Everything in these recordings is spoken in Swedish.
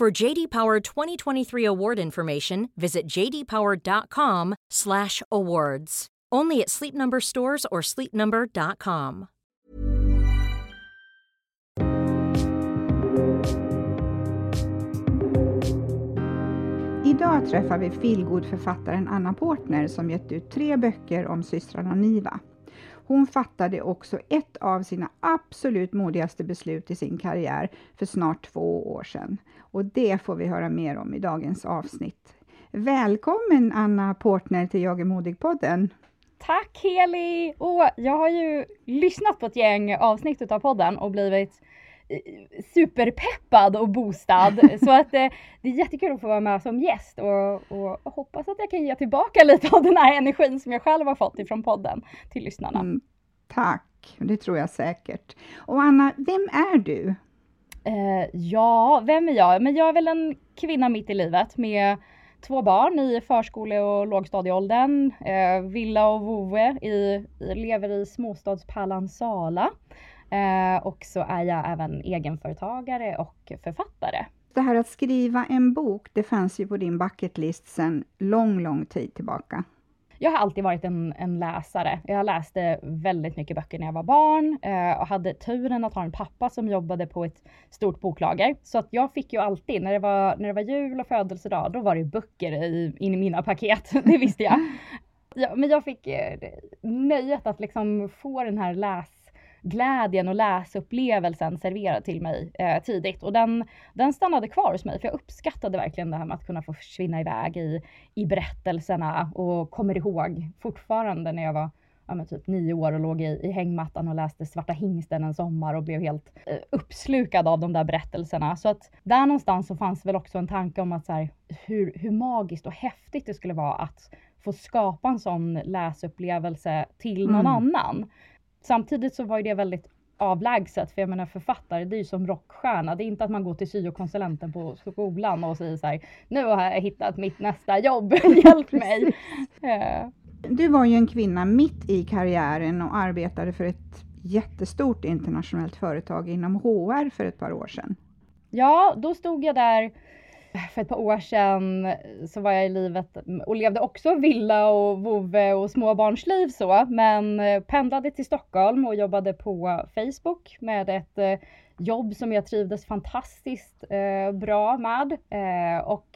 For JD Power 2023 award information, visit jdpower.com/awards. Only at Sleep Number stores or sleepnumber.com. Idag träffar vi feelgood-författaren Anna Portner som gett ut tre böcker om systrarna Niva. Hon fattade också ett av sina absolut modigaste beslut i sin karriär för snart två år sedan. Och det får vi höra mer om i dagens avsnitt. Välkommen Anna Portner till Jag är modig-podden. Tack Heli! Och jag har ju lyssnat på ett gäng avsnitt av podden och blivit superpeppad och boostad. Så att eh, det är jättekul att få vara med som gäst och, och, och, hoppas att jag kan ge tillbaka lite av den här energin som jag själv har fått ifrån podden till lyssnarna. Mm, tack, det tror jag säkert. Och Anna, vem är du? Eh, ja, vem är jag? Men jag är väl en kvinna mitt i livet med två barn i förskole och lågstadieåldern. Eh, Villa och vovve i, lever i småstadspärlan Sala. Eh, och så är jag även egenföretagare och författare. Det här att skriva en bok, det fanns ju på din bucketlist sedan lång, lång tid tillbaka. Jag har alltid varit en, en läsare. Jag läste väldigt mycket böcker när jag var barn eh, och hade turen att ha en pappa som jobbade på ett stort boklager. Så att jag fick ju alltid, när det var, när det var jul och födelsedag, då var det böcker i, in i mina paket. det visste jag. Ja, men jag fick eh, nöjet att liksom få den här läs glädjen och läsupplevelsen serverad till mig eh, tidigt. Och den, den stannade kvar hos mig för jag uppskattade verkligen det här med att kunna få försvinna iväg i, i berättelserna och kommer ihåg fortfarande när jag var ja, typ nio år och låg i, i hängmattan och läste Svarta hingsten en sommar och blev helt eh, uppslukad av de där berättelserna. Så att där någonstans så fanns väl också en tanke om att så här, hur, hur magiskt och häftigt det skulle vara att få skapa en sån läsupplevelse till någon mm. annan. Samtidigt så var ju det väldigt avlägset, för jag menar författare, det är ju som rockstjärna. Det är inte att man går till syokonsulenten på skolan och säger så här, nu har jag hittat mitt nästa jobb, hjälp mig. Du var ju en kvinna mitt i karriären och arbetade för ett jättestort internationellt företag inom HR för ett par år sedan. Ja, då stod jag där för ett par år sedan så var jag i livet och levde också villa och vovve och småbarnsliv så, men eh, pendlade till Stockholm och jobbade på Facebook med ett eh, jobb som jag trivdes fantastiskt eh, bra med. Och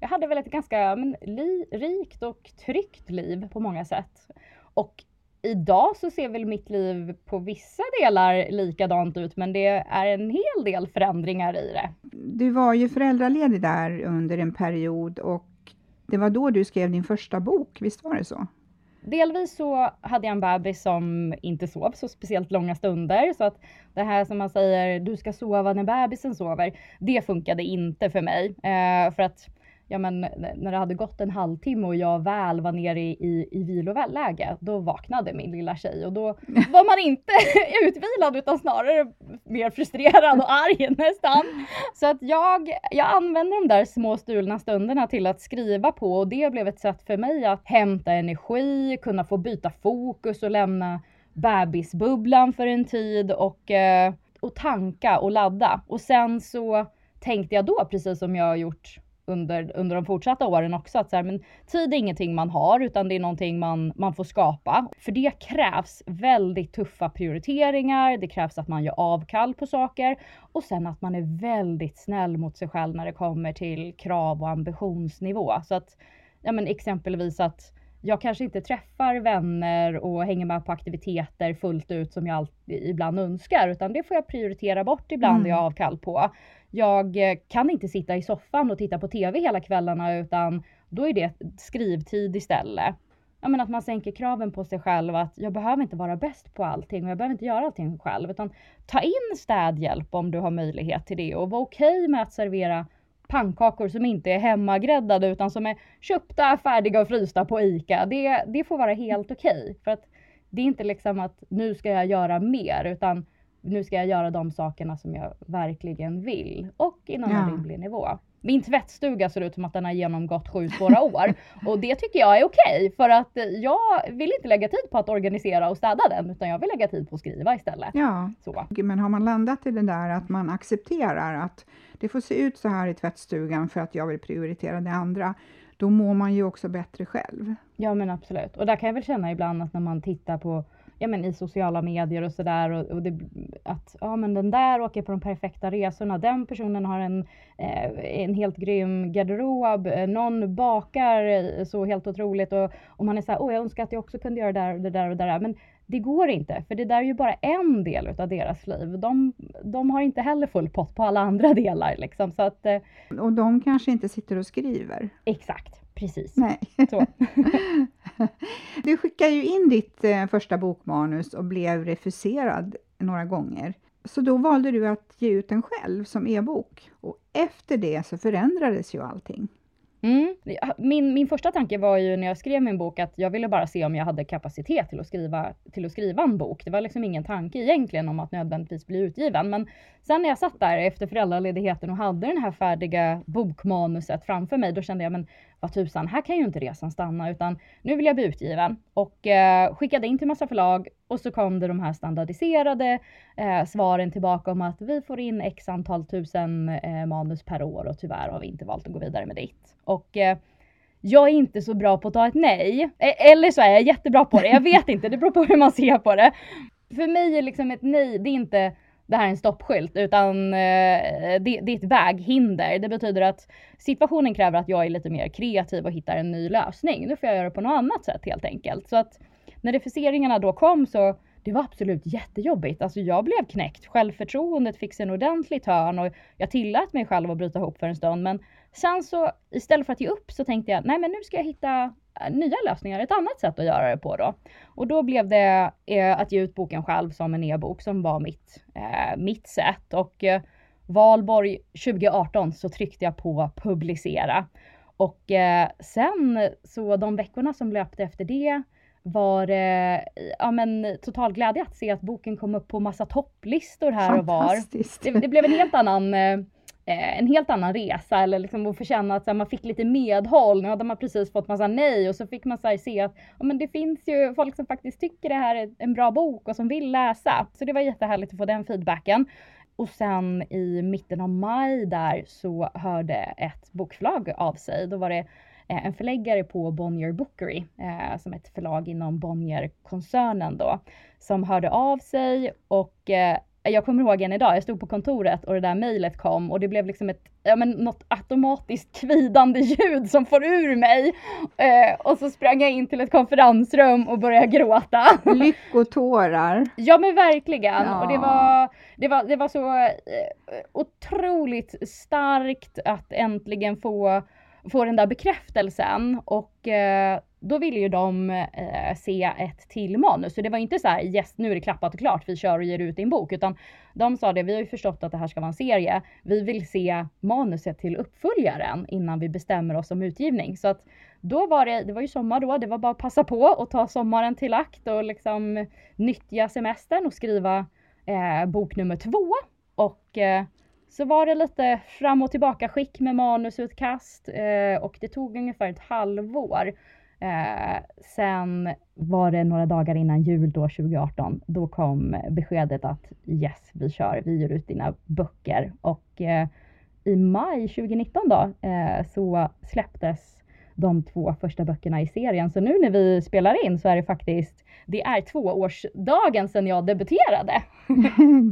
jag hade väl ett ganska men, li, rikt och tryggt liv på många sätt. Och idag så ser väl mitt liv på vissa delar likadant ut, men det är en hel del förändringar i det. Du var ju föräldraledig där under en period och det var då du skrev din första bok, visst var det så? Delvis så hade jag en bebis som inte sov så speciellt långa stunder, så att det här som man säger, du ska sova när bebisen sover, det funkade inte för mig. Eh, för att ja men när det hade gått en halvtimme och jag väl var nere i, i, i viloläge, då vaknade min lilla tjej och då var man inte utvilad utan snarare mer frustrerad och arg nästan. Så att jag, jag använde de där små stulna stunderna till att skriva på och det blev ett sätt för mig att hämta energi, kunna få byta fokus och lämna bebisbubblan för en tid och, eh, och tanka och ladda. Och sen så tänkte jag då, precis som jag har gjort under, under de fortsatta åren också. Att så här, men tid är ingenting man har utan det är någonting man, man får skapa. För det krävs väldigt tuffa prioriteringar. Det krävs att man gör avkall på saker och sen att man är väldigt snäll mot sig själv när det kommer till krav och ambitionsnivå. Så att ja, men exempelvis att jag kanske inte träffar vänner och hänger med på aktiviteter fullt ut som jag alltid, ibland önskar, utan det får jag prioritera bort ibland mm. och avkall på. Jag eh, kan inte sitta i soffan och titta på TV hela kvällarna, utan då är det skrivtid istället. Ja, men att man sänker kraven på sig själv, att jag behöver inte vara bäst på allting och jag behöver inte göra allting själv, utan ta in städhjälp om du har möjlighet till det och var okej okay med att servera pannkakor som inte är hemmagräddade utan som är köpta, färdiga och frysta på ICA. Det, det får vara helt okej. Okay, för att det är inte liksom att nu ska jag göra mer utan nu ska jag göra de sakerna som jag verkligen vill och inom ja. en rimlig nivå. Min tvättstuga ser ut som att den har genomgått sju svåra år och det tycker jag är okej för att jag vill inte lägga tid på att organisera och städa den utan jag vill lägga tid på att skriva istället. Ja, så. men har man landat i det där att man accepterar att det får se ut så här i tvättstugan för att jag vill prioritera det andra, då mår man ju också bättre själv. Ja men absolut. Och där kan jag väl känna ibland att när man tittar på ja, men i sociala medier och sådär och, och det, att ja, men den där åker på de perfekta resorna. Den personen har en, eh, en helt grym garderob. Någon bakar så helt otroligt och, och man är så här, åh jag önskar att jag också kunde göra det där och det där och det där. Men det går inte, för det där är ju bara en del av deras liv. De, de har inte heller full pott på alla andra delar. Liksom, så att, eh, och de kanske inte sitter och skriver? Exakt, precis. Nej. Så. du skickade ju in ditt eh, första bokmanus och blev refuserad några gånger. Så då valde du att ge ut den själv som e-bok. Och efter det så förändrades ju allting. Mm. Min, min första tanke var ju när jag skrev min bok att jag ville bara se om jag hade kapacitet till att skriva, till att skriva en bok. Det var liksom ingen tanke egentligen om att nödvändigtvis bli utgiven. Men sen när jag satt där efter föräldraledigheten och hade den här färdiga bokmanuset framför mig, då kände jag men vad tusan, här kan ju inte resan stanna utan nu vill jag bli utgiven. Och eh, skickade in till massa förlag och så kom det de här standardiserade eh, svaren tillbaka om att vi får in x antal tusen eh, manus per år och tyvärr har vi inte valt att gå vidare med ditt. Och eh, jag är inte så bra på att ta ett nej. E eller så är jag jättebra på det. Jag vet inte, det beror på hur man ser på det. För mig är liksom ett nej, det är inte det här är en stoppskylt utan eh, det, det, är ett väghinder. Det betyder att situationen kräver att jag är lite mer kreativ och hittar en ny lösning. Nu får jag göra det på något annat sätt helt enkelt. Så att när refuseringarna då kom så det var absolut jättejobbigt. Alltså jag blev knäckt. Självförtroendet fick sig en ordentlig törn och jag tillät mig själv att bryta ihop för en stund. Men sen så istället för att ge upp så tänkte jag, nej men nu ska jag hitta nya lösningar, ett annat sätt att göra det på då. Och då blev det eh, att ge ut boken själv som en e-bok som var mitt, eh, mitt sätt. Och eh, Valborg 2018 så tryckte jag på publicera. Och eh, sen så de veckorna som löpte efter det var det ja, men, total glädje att se att boken kom upp på massa topplistor här och var. Det, det, blev en helt annan eh, en helt annan resa eller liksom att få känna att här, man fick lite medhåll. Nu hade man precis fått massa nej och så fick man här, se att ja, men det finns ju folk som faktiskt tycker det här är en bra bok och som vill läsa. Så det var jättehärligt att få den feedbacken. Och sen i mitten av maj där så hörde ett bokförlag av sig. Då var det eh, en förläggare på Bonnier Bookery, eh, som är ett förlag inom Bonnier-koncernen då, som hörde av sig och eh, jag kommer ihåg en idag, jag stod på kontoret och det där mejlet kom och det blev liksom ett, ja men något automatiskt kvidande ljud som får ur mig. Eh, och så sprang jag in till ett konferensrum och började gråta. Lyckotårar. ja men verkligen. Ja. Och det var, det var, det var så eh, otroligt starkt att äntligen få få den där bekräftelsen och eh, då ville ju de eh, se ett till manus. Så det var inte så här yes nu är det klappat och klart, vi kör och ger ut din bok. Utan de sa det, vi har ju förstått att det här ska vara en serie. Vi vill se manuset till uppföljaren innan vi bestämmer oss om utgivning. Så att då var det, det var ju sommar då, det var bara att passa på och ta sommaren till akt och liksom nyttja semestern och skriva eh, bok nummer två. Och eh, så var det lite fram och tillbaka skick med manusutkast eh, och det tog ungefär ett halvår. Eh, sen var det några dagar innan jul då 2018. Då kom beskedet att yes, vi kör, vi ger ut dina böcker och eh, i maj 2019 då eh, så släpptes de två första böckerna i serien. Så nu när vi spelar in så är det faktiskt, det är tvåårsdagen sedan jag debuterade.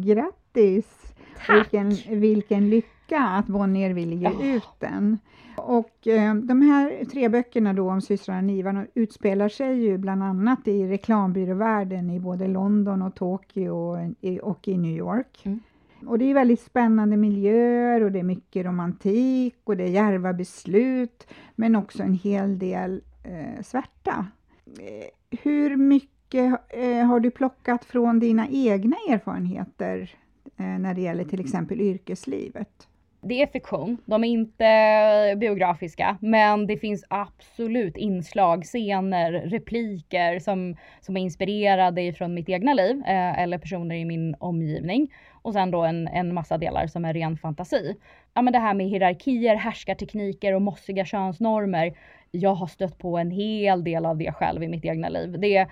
Grattis! Tack! Vilken, vilken lycka att Bonnier ville ge Ja. ut den. Och eh, de här tre böckerna då om systrarna Nivan utspelar sig ju bland annat i reklambyråvärlden i både London och Tokyo och i, och i New York. Mm. Och det är väldigt spännande miljöer och det är mycket romantik och det är djärva beslut men också en hel del eh, svärta. Eh, hur mycket eh, har du plockat från dina egna erfarenheter Eh, när det gäller till exempel yrkeslivet? Det är fiktion, de är inte eh, biografiska, men det finns absolut inslag, scener, repliker som, som är inspirerade ifrån mitt egna liv eh, eller personer i min omgivning. Och sen då en, en massa delar som är ren fantasi. Ja men det här med hierarkier, härskartekniker och mossiga könsnormer. Jag har stött på en hel del av det själv i mitt egna liv. Det,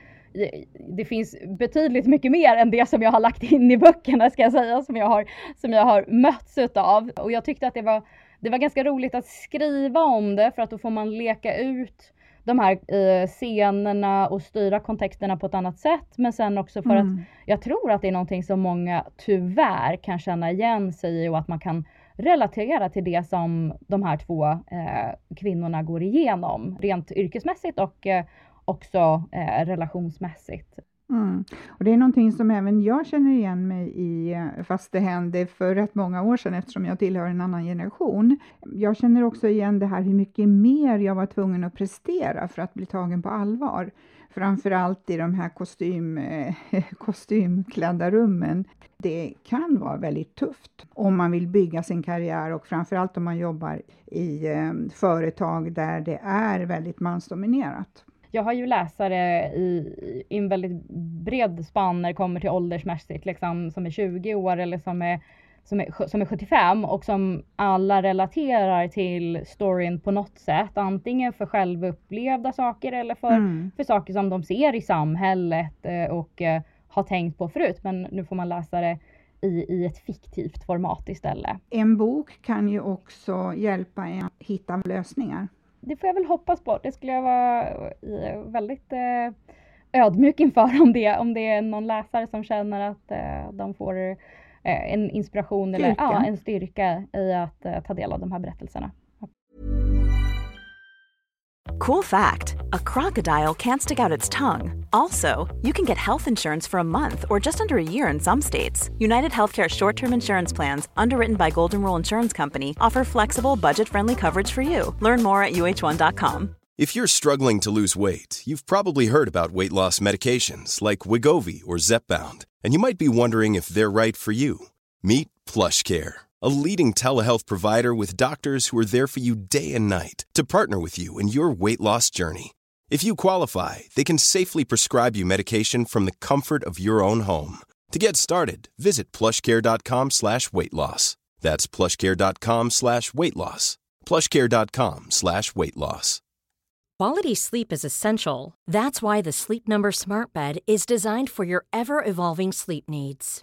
det finns betydligt mycket mer än det som jag har lagt in i böckerna ska jag säga, som jag har, som jag har mötts utav. Och jag tyckte att det var, det var ganska roligt att skriva om det för att då får man leka ut de här eh, scenerna och styra kontexterna på ett annat sätt. Men sen också för att Mm. jag tror att det är någonting som många tyvärr kan känna igen sig i och att man kan relatera till det som de här två eh, kvinnorna går igenom rent yrkesmässigt och eh, också eh, relationsmässigt. Mm. Och det är någonting som även jag känner igen mig i, fast det hände för rätt många år sedan eftersom jag tillhör en annan generation. Jag känner också igen det här hur mycket mer jag var tvungen att prestera för att bli tagen på allvar. Framförallt i de här kostym, eh, kostymklädda rummen. Det kan vara väldigt tufft om man vill bygga sin karriär och framförallt om man jobbar i eh, företag där det är väldigt mansdominerat. Jag har ju läsare i, i en väldigt bred spann när det kommer till åldersmässigt, liksom, som är 20 år eller som är, som, är, som är 75 och som alla relaterar till storyn på något sätt. Antingen för självupplevda saker eller för, Mm. för saker som de ser i samhället eh, och eh, har tänkt på förut. Men nu får man läsa det i, i ett fiktivt format istället. En bok kan ju också hjälpa en att hitta lösningar. Det får jag väl hoppas på. Det skulle jag vara väldigt eh, ödmjuk inför om det, om det är någon läsare som känner att eh, de får eh, en inspiration eller Styrka. ja, en styrka i att eh, ta del av de här berättelserna. Cool fact a crocodile can't stick out its tongue. Also, you can get health insurance for a month or just under a year in some states. United Healthcare short term insurance plans, underwritten by Golden Rule Insurance Company, offer flexible, budget friendly coverage for you. Learn more at uh1.com. If you're struggling to lose weight, you've probably heard about weight loss medications like Wigovi or Zepbound, and you might be wondering if they're right for you. Meet PlushCare, a leading telehealth provider with doctors who are there for you day and night to partner with you in your weight loss journey. If you qualify, they can safely prescribe you medication from the comfort of your own home. To get started, visit plushcare.com slash weight loss. That's plushcare.com slash weight loss. plushcare.com slash weight loss. Quality sleep is essential. That's why the Sleep Number Smart Bed is designed for your ever evolving sleep needs.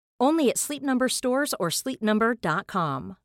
Only at Sleep Number stores or sleepnumber.com.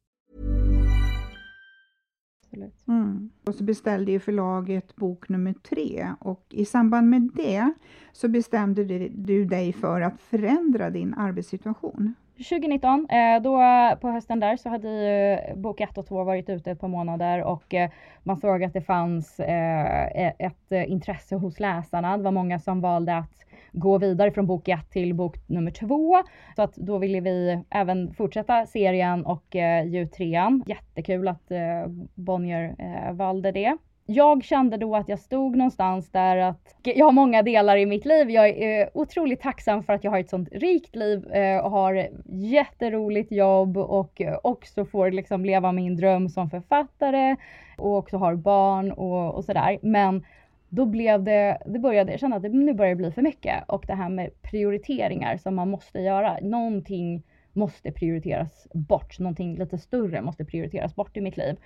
Mm. Och så beställde ju förlaget bok nummer tre och i samband med det så bestämde du, du dig för att förändra din arbetssituation. 2019, eh, då på hösten där så hade ju bok 1 och 2 varit ute ett par månader och eh, man såg att det fanns eh, e- ett eh, intresse hos läsarna. Det var många som valde att gå vidare från bok 1 till bok nummer 2. Så att då ville vi även fortsätta serien och eh, ge ut trean. Jättekul att eh, Bonnier eh, valde det. jag kände då att jag stod någonstans där att jag har många delar i mitt liv. Jag är eh, otroligt tacksam för att jag har ett sånt rikt liv eh, och har jätteroligt jobb och eh, också får liksom leva min dröm som författare och också har barn och, och sådär. Men då blev det, det började, jag kände att det, nu börjar det bli för mycket och det här med prioriteringar som man måste göra. Någonting måste prioriteras bort, någonting lite större måste prioriteras bort i mitt liv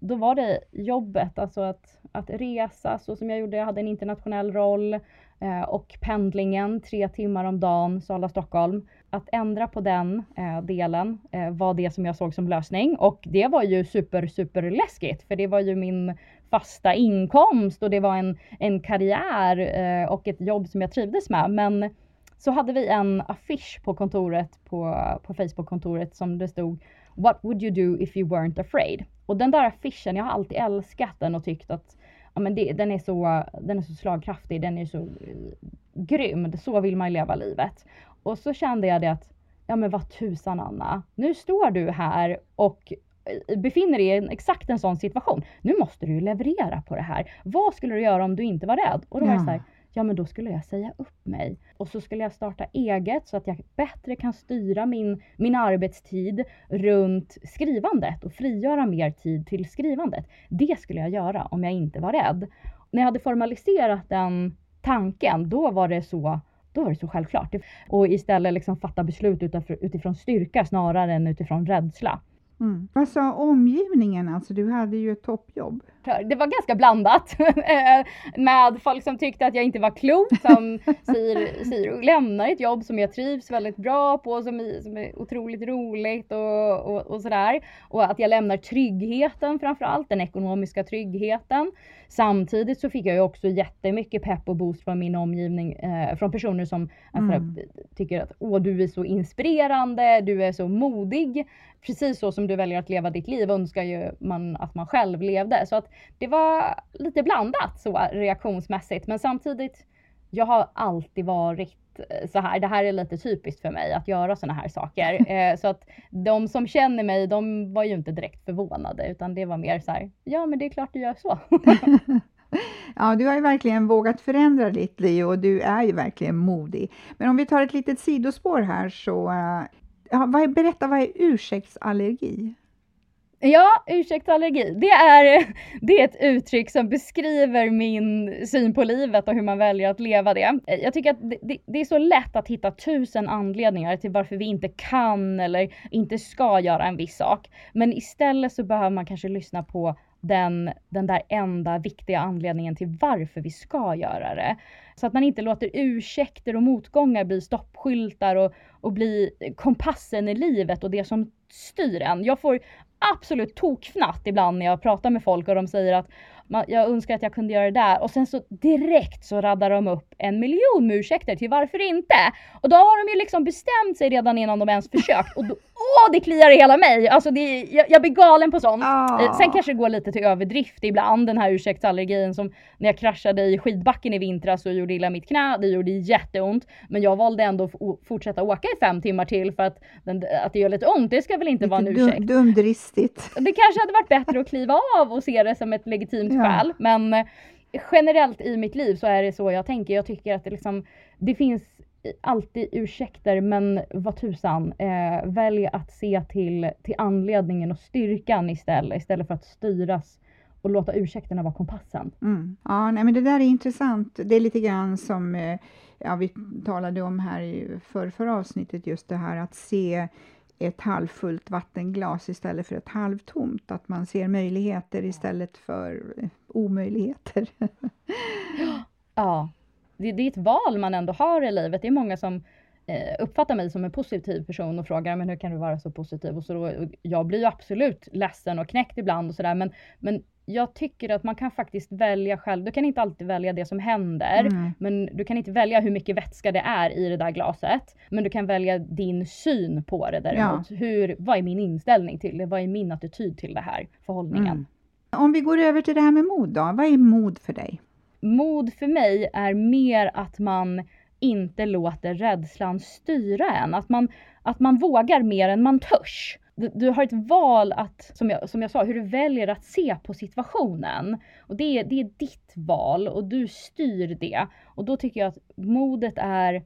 då var det jobbet, alltså att, att resa så som jag gjorde. Jag hade en internationell roll eh, och pendlingen tre timmar om dagen Sala-Stockholm. Att ändra på den eh, delen eh, var det som jag såg som lösning och det var ju super, super läskigt för det var ju min fasta inkomst och det var en, en karriär eh, och ett jobb som jag trivdes med. Men så hade vi en affisch på kontoret, på, på Facebook-kontoret som det stod What would you do if you weren't afraid? Och den där affischen, jag har alltid älskat den och tyckt att ja, men det, den, är så, den är så slagkraftig, den är så uh, grym. Så vill man leva livet. Och så kände jag det att, ja men vad tusan Anna, nu står du här och befinner dig i en, exakt en sån situation. Nu måste du ju leverera på det här. Vad skulle du göra om du inte var rädd? Och då var det så här, ja men då skulle jag säga upp mig. Och så skulle jag starta eget så att jag bättre kan styra min, min arbetstid runt skrivandet och frigöra mer tid till skrivandet. Det skulle jag göra om jag inte var rädd. När jag hade formaliserat den tanken, då var det så då var det så självklart. Och istället liksom fatta beslut utifrån styrka snarare än utifrån rädsla. Mm. Vad sa omgivningen? Alltså, du hade ju ett toppjobb. Det var ganska blandat eh, med folk som tyckte att jag inte var klok, som säger, säger lämnar ett jobb som jag trivs väldigt bra på, som är, som är otroligt roligt och, och, och sådär. Och att jag lämnar tryggheten framförallt, den ekonomiska tryggheten. Samtidigt så fick jag ju också jättemycket pepp och boost från min omgivning, eh, från personer som alltså, mm. tycker att åh, du är så inspirerande, du är så modig. Precis så som du väljer att leva ditt liv önskar ju man att man själv levde. Så att det var lite blandat så reaktionsmässigt. Men samtidigt, jag har alltid varit eh, så här. Det här är lite typiskt för mig att göra såna här saker. Eh, så att de som känner mig, de var ju inte direkt förvånade utan det var mer så här, ja men det är klart du gör så. ja, du har ju verkligen vågat förändra ditt liv och du är ju verkligen modig. Men om vi tar ett litet sidospår här så, uh, ja, berätta vad är ursäktsallergi? Ja, ursäktsallergi. Det är, det är ett uttryck som beskriver min syn på livet och hur man väljer att leva det. Jag tycker att det, det, det, är så lätt att hitta tusen anledningar till varför vi inte kan eller inte ska göra en viss sak. Men istället så behöver man kanske lyssna på den, den där enda viktiga anledningen till varför vi ska göra det. Så att man inte låter ursäkter och motgångar bli stoppskyltar och, och bli kompassen i livet och det som styr en. Jag får absolut tokfnatt ibland när jag pratar med folk och de säger att jag önskar att jag kunde göra det där och sen så direkt så raddar de upp en miljon ursäkter till varför inte. Och då har de ju liksom bestämt sig redan innan de ens försökt och då, åh det kliar i hela mig! Alltså det, jag, jag blir galen på sånt. Oh. Sen kanske det går lite till överdrift ibland den här ursäktsallergin som när jag kraschade i skidbacken i vintras och gjorde illa mitt knä, det gjorde jätteont. Men jag valde ändå att fortsätta åka i fem timmar till för att, den, att det gör lite ont, det ska väl inte lite vara en ursäkt. Dumdristigt. Det kanske hade varit bättre att kliva av och se det som ett legitimt. Skäl. Men eh, generellt i mitt liv så är det så jag tänker. Jag tycker att det, liksom, det finns alltid ursäkter men vad tusan, eh, välj att se till, till anledningen och styrkan istället, istället för att styras och låta ursäkterna vara kompassen. Mm. Ja, nej, men det där är intressant. Det är lite grann som eh, ja, vi talade om här i för, förra avsnittet, just det här att se ett halvfullt vattenglas istället för ett halvtomt. Att man ser möjligheter istället för omöjligheter. ja, det, det, är ett val man ändå har i livet. Det är många som eh, uppfattar mig som en positiv person och frågar men hur kan du vara så positiv? Och så då, och jag blir ju absolut ledsen och knäckt ibland och sådär men, men jag tycker att man kan faktiskt välja själv. Du kan inte alltid välja det som händer, mm. men du kan inte välja hur mycket vätska det är i det där glaset. Men du kan välja din syn på det däremot. Ja. Hur, vad är min inställning till det? Vad är min attityd till det här förhållningen? Mm. Om vi går över till det här med mod då. Vad är mod för dig? Mod för mig är mer att man inte låter rädslan styra en. Att man, att man vågar mer än man törs du, du, har ett val att, som jag, som jag sa, hur du väljer att se på situationen. Och det är, det är ditt val och du styr det. Och då tycker jag att modet är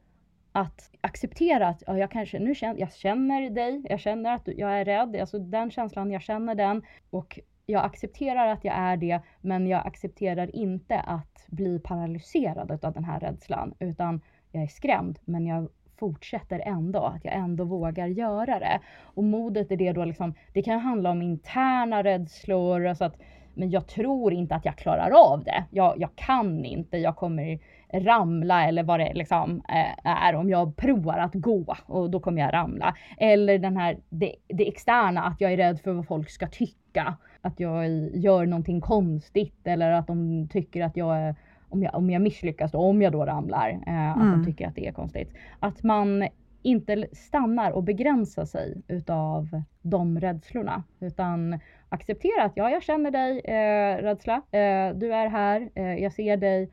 att acceptera att ja, jag kanske nu känner, jag känner dig, jag känner att jag är rädd, alltså den känslan, jag känner den och jag accepterar att jag är det, men jag accepterar inte att bli paralyserad av den här rädslan, utan jag är skrämd, men jag fortsätter ändå, att jag ändå vågar göra det. Och modet är det då liksom, det kan handla om interna rädslor, alltså att men jag tror inte att jag klarar av det. Jag, jag kan inte, jag kommer ramla eller vad det liksom eh, är om jag provar att gå och då kommer jag ramla. Eller den här, det, det externa, att jag är rädd för vad folk ska tycka. Att jag gör någonting konstigt eller att de tycker att jag är om jag, om jag misslyckas då, om jag då ramlar, eh, att mm. de tycker att det är konstigt. Att man inte stannar och begränsar sig utav de rädslorna utan acceptera att ja, jag känner dig eh, rädsla. Eh, du är här, eh, jag ser dig,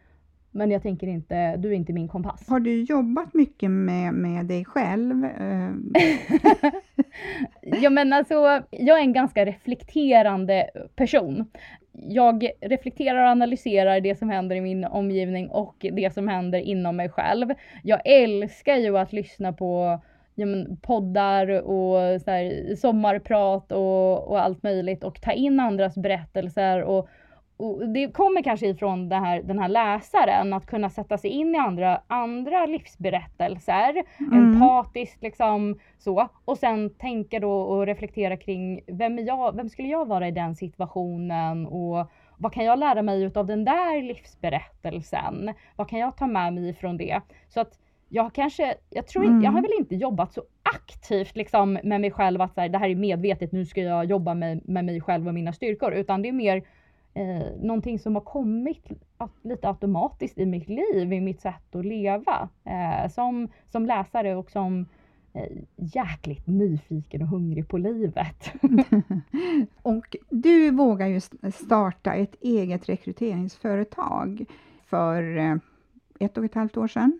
men jag tänker inte, du är inte min kompass. Har du jobbat mycket med, med dig själv? Ja men alltså, jag är en ganska reflekterande person jag reflekterar och analyserar det som händer i min omgivning och det som händer inom mig själv. Jag älskar ju att lyssna på ja, men, poddar och så här, sommarprat och, och allt möjligt och ta in andras berättelser och och det kommer kanske ifrån här, den här läsaren, att kunna sätta sig in i andra, andra livsberättelser, mm. empatiskt liksom så. Och sen tänka då och reflektera kring vem, jag, vem skulle jag vara i den situationen och vad kan jag lära mig utav den där livsberättelsen? Vad kan jag ta med mig ifrån det? Så att jag kanske, jag tror inte, mm. jag har väl inte jobbat så aktivt liksom med mig själv att så här, det här är medvetet, nu ska jag jobba med, med mig själv och mina styrkor, utan det är mer eh, någonting som har kommit lite automatiskt i mitt liv, i mitt sätt att leva. Eh, som, som läsare och som eh, jäkligt nyfiken och hungrig på livet. och du vågar ju starta ett eget rekryteringsföretag för eh, ett och ett halvt år sedan.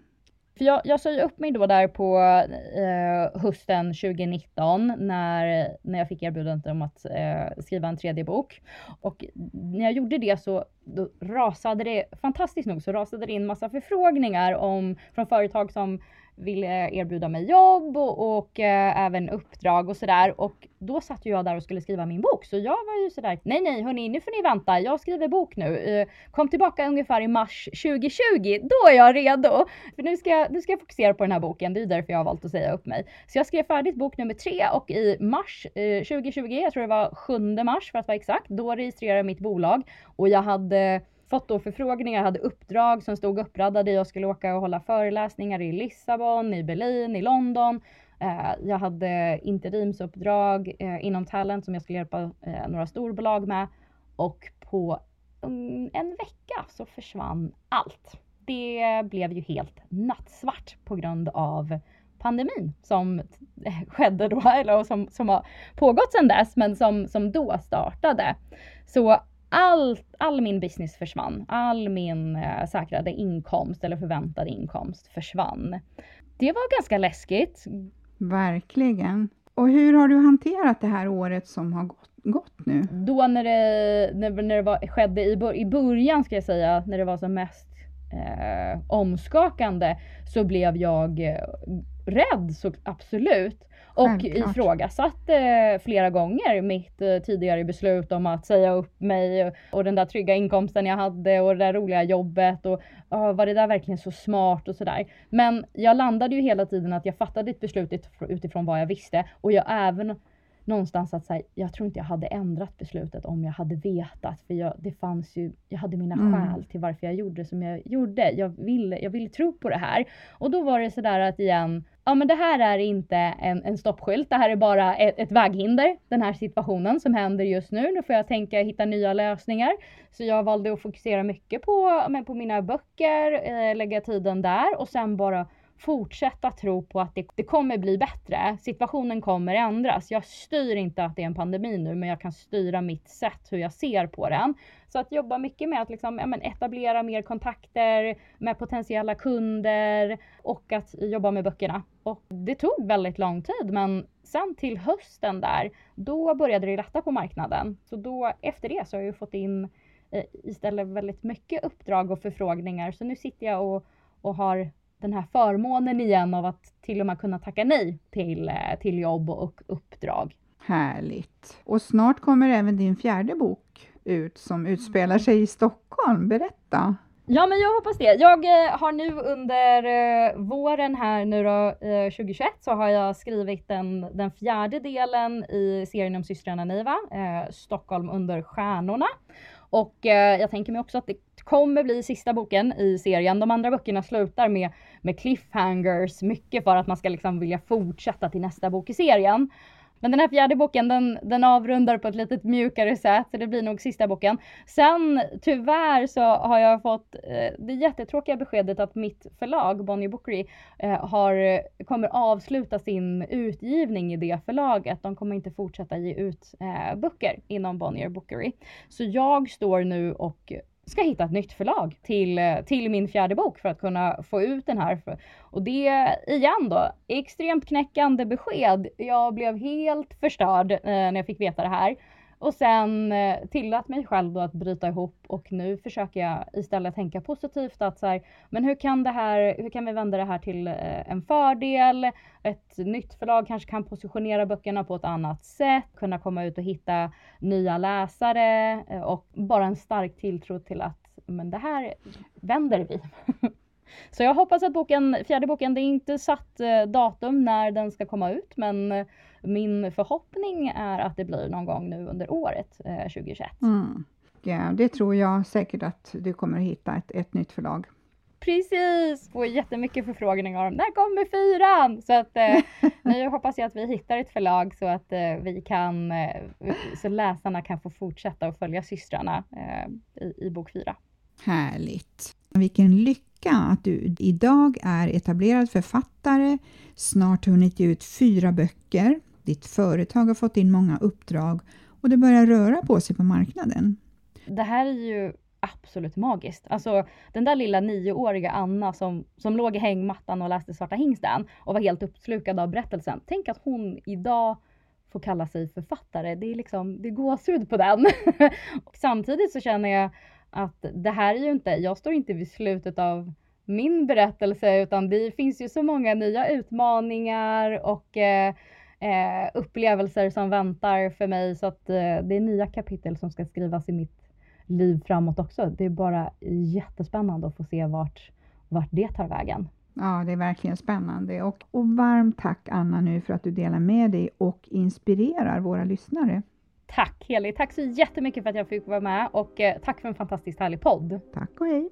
För jag, jag sa ju upp mig då där på eh, hösten 2019 när, när jag fick erbjudandet om att eh, skriva en tredje bok. Och när jag gjorde det så då rasade det, fantastiskt nog, så rasade det in massa förfrågningar om, från företag som ville erbjuda mig jobb och, och eh, även uppdrag och sådär. Och då satt ju jag där och skulle skriva min bok. Så jag var ju sådär, nej nej hörni, nu får ni vänta, jag skriver bok nu. Eh, kom tillbaka ungefär i mars 2020, då är jag redo. För nu ska, jag, nu ska jag fokusera på den här boken, det är därför jag har valt att säga upp mig. Så jag skrev färdigt bok nummer tre och i mars eh, 2020, jag tror det var 7 mars för att vara exakt, då registrerade jag mitt bolag och jag hade fått då förfrågningar, hade uppdrag som stod uppradade. Jag skulle åka och hålla föreläsningar i Lissabon, i Berlin, i London. Eh, jag hade interimsuppdrag eh, inom talent som jag skulle hjälpa eh, några storbolag med. Och på um, en vecka så försvann allt. Det blev ju helt nattsvart på grund av pandemin som eh, skedde då, eller som, som har pågått sedan dess, men som, som då startade. Så all, all min business försvann. All min eh, säkrade inkomst eller förväntade inkomst försvann. Det var ganska läskigt. Verkligen. Och hur har du hanterat det här året som har gått, gått nu? Då när det, när, när det var, skedde i, i början, ska jag säga, när det var som mest eh, omskakande, så blev jag eh, rädd, så absolut. Och Självklart. ifrågasatte flera gånger mitt eh, tidigare beslut om att säga upp mig och den där trygga inkomsten jag hade och det där roliga jobbet och var det där verkligen så smart och sådär. Men jag landade ju hela tiden att jag fattade ett beslut utifrån vad jag visste och jag även någonstans att säga, jag tror inte jag hade ändrat beslutet om jag hade vetat. För jag, det fanns ju, jag hade mina mm. skäl till varför jag gjorde som jag gjorde. Jag ville, jag ville tro på det här. Och då var det sådär att igen, ja men det här är inte en, en stoppskylt, det här är bara ett, ett väghinder, den här situationen som händer just nu. Nu får jag tänka hitta nya lösningar. Så jag valde att fokusera mycket på, men på mina böcker, eh, lägga tiden där och sen bara fortsätta tro på att det, det, kommer bli bättre. Situationen kommer ändras. Jag styr inte att det är en pandemi nu, men jag kan styra mitt sätt hur jag ser på den. Så att jobba mycket med att liksom, ja, men etablera mer kontakter med potentiella kunder och att jobba med böckerna. Och det tog väldigt lång tid, men sen till hösten där, då började det lätta på marknaden. Så då efter det så har jag fått in eh, istället väldigt mycket uppdrag och förfrågningar. Så nu sitter jag och, och har den här förmånen igen av att till och med kunna tacka nej till, eh, till jobb och uppdrag. Härligt! Och snart kommer även din fjärde bok ut som utspelar sig i Stockholm. Berätta! Ja, men jag hoppas det. Jag eh, har nu under eh, våren här nu då, 2021 så har jag skrivit den, den fjärde delen i serien om systrarna Niva, Stockholm under stjärnorna. Och jag tänker mig också att det kommer bli sista boken i serien. De andra böckerna slutar med, med cliffhangers, mycket för att man ska liksom vilja fortsätta till nästa bok i serien. Men den här fjärde boken den, den avrundar på ett lite mjukare sätt, så det blir nog sista boken. Sen tyvärr så har jag fått eh, det jättetråkiga beskedet att mitt förlag, Bonnier Bookery, eh, har, kommer avsluta sin utgivning i det förlaget. De kommer inte fortsätta ge ut eh, böcker inom Bonnier Bookery. Så jag står nu och ska hitta ett nytt förlag till, till min fjärde bok för att kunna få ut den här. Och det igen då, extremt knäckande besked. Jag blev helt förstörd eh, när jag fick veta det här. Och sen eh, tillät mig själv då att bryta ihop och nu försöker jag istället tänka positivt att så här, men hur kan det här, hur kan vi vända det här till eh, en fördel? Ett nytt förlag kanske kan positionera böckerna på ett annat sätt, kunna komma ut och hitta nya läsare eh, och bara en stark tilltro till att men det här vänder vi. Så jag hoppas att boken, fjärde boken, det är inte satt eh, datum när den ska komma ut, men eh, min förhoppning är att det blir någon gång nu under året eh, 2021. Mm. Ja, det tror jag säkert att du kommer hitta ett, ett nytt förlag. Precis! Får jättemycket förfrågningar om när kommer fyran? Så att eh, nu hoppas jag att vi hittar ett förlag så att eh, vi kan, eh, så läsarna kan få fortsätta att följa systrarna eh, i, i bok fyra. Härligt! Vilken lycka att du idag är etablerad författare, snart hunnit ge ut fyra böcker ditt företag har fått in många uppdrag och det börjar röra på sig på marknaden. Det här är ju absolut magiskt. Alltså den där lilla nioåriga Anna som, som låg i hängmattan och läste Svarta hingsten och var helt uppslukad av berättelsen. Tänk att hon idag får kalla sig författare. Det är liksom, det är gåshud på den. Samtidigt så känner jag att det här är ju inte, jag står inte vid slutet av min berättelse utan det finns ju så många nya utmaningar och eh, eh, upplevelser som väntar för mig så att eh, det är nya kapitel som ska skrivas i mitt liv framåt också. Det är bara jättespännande att få se vart, vart det tar vägen. Ja, det är verkligen spännande. Och, och varmt tack Anna nu för att du delar med dig och inspirerar våra lyssnare. Tack Heli, tack så jättemycket för att jag fick vara med och eh, tack för en fantastiskt härlig podd. Tack och hej.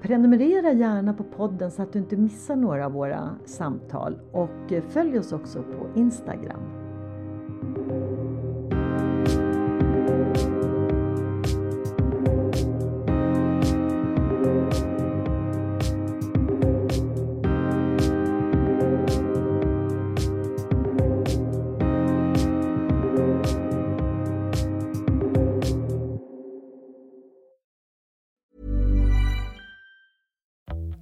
Prenumerera gärna på podden så att du inte missar några av våra samtal och följ oss också på Instagram.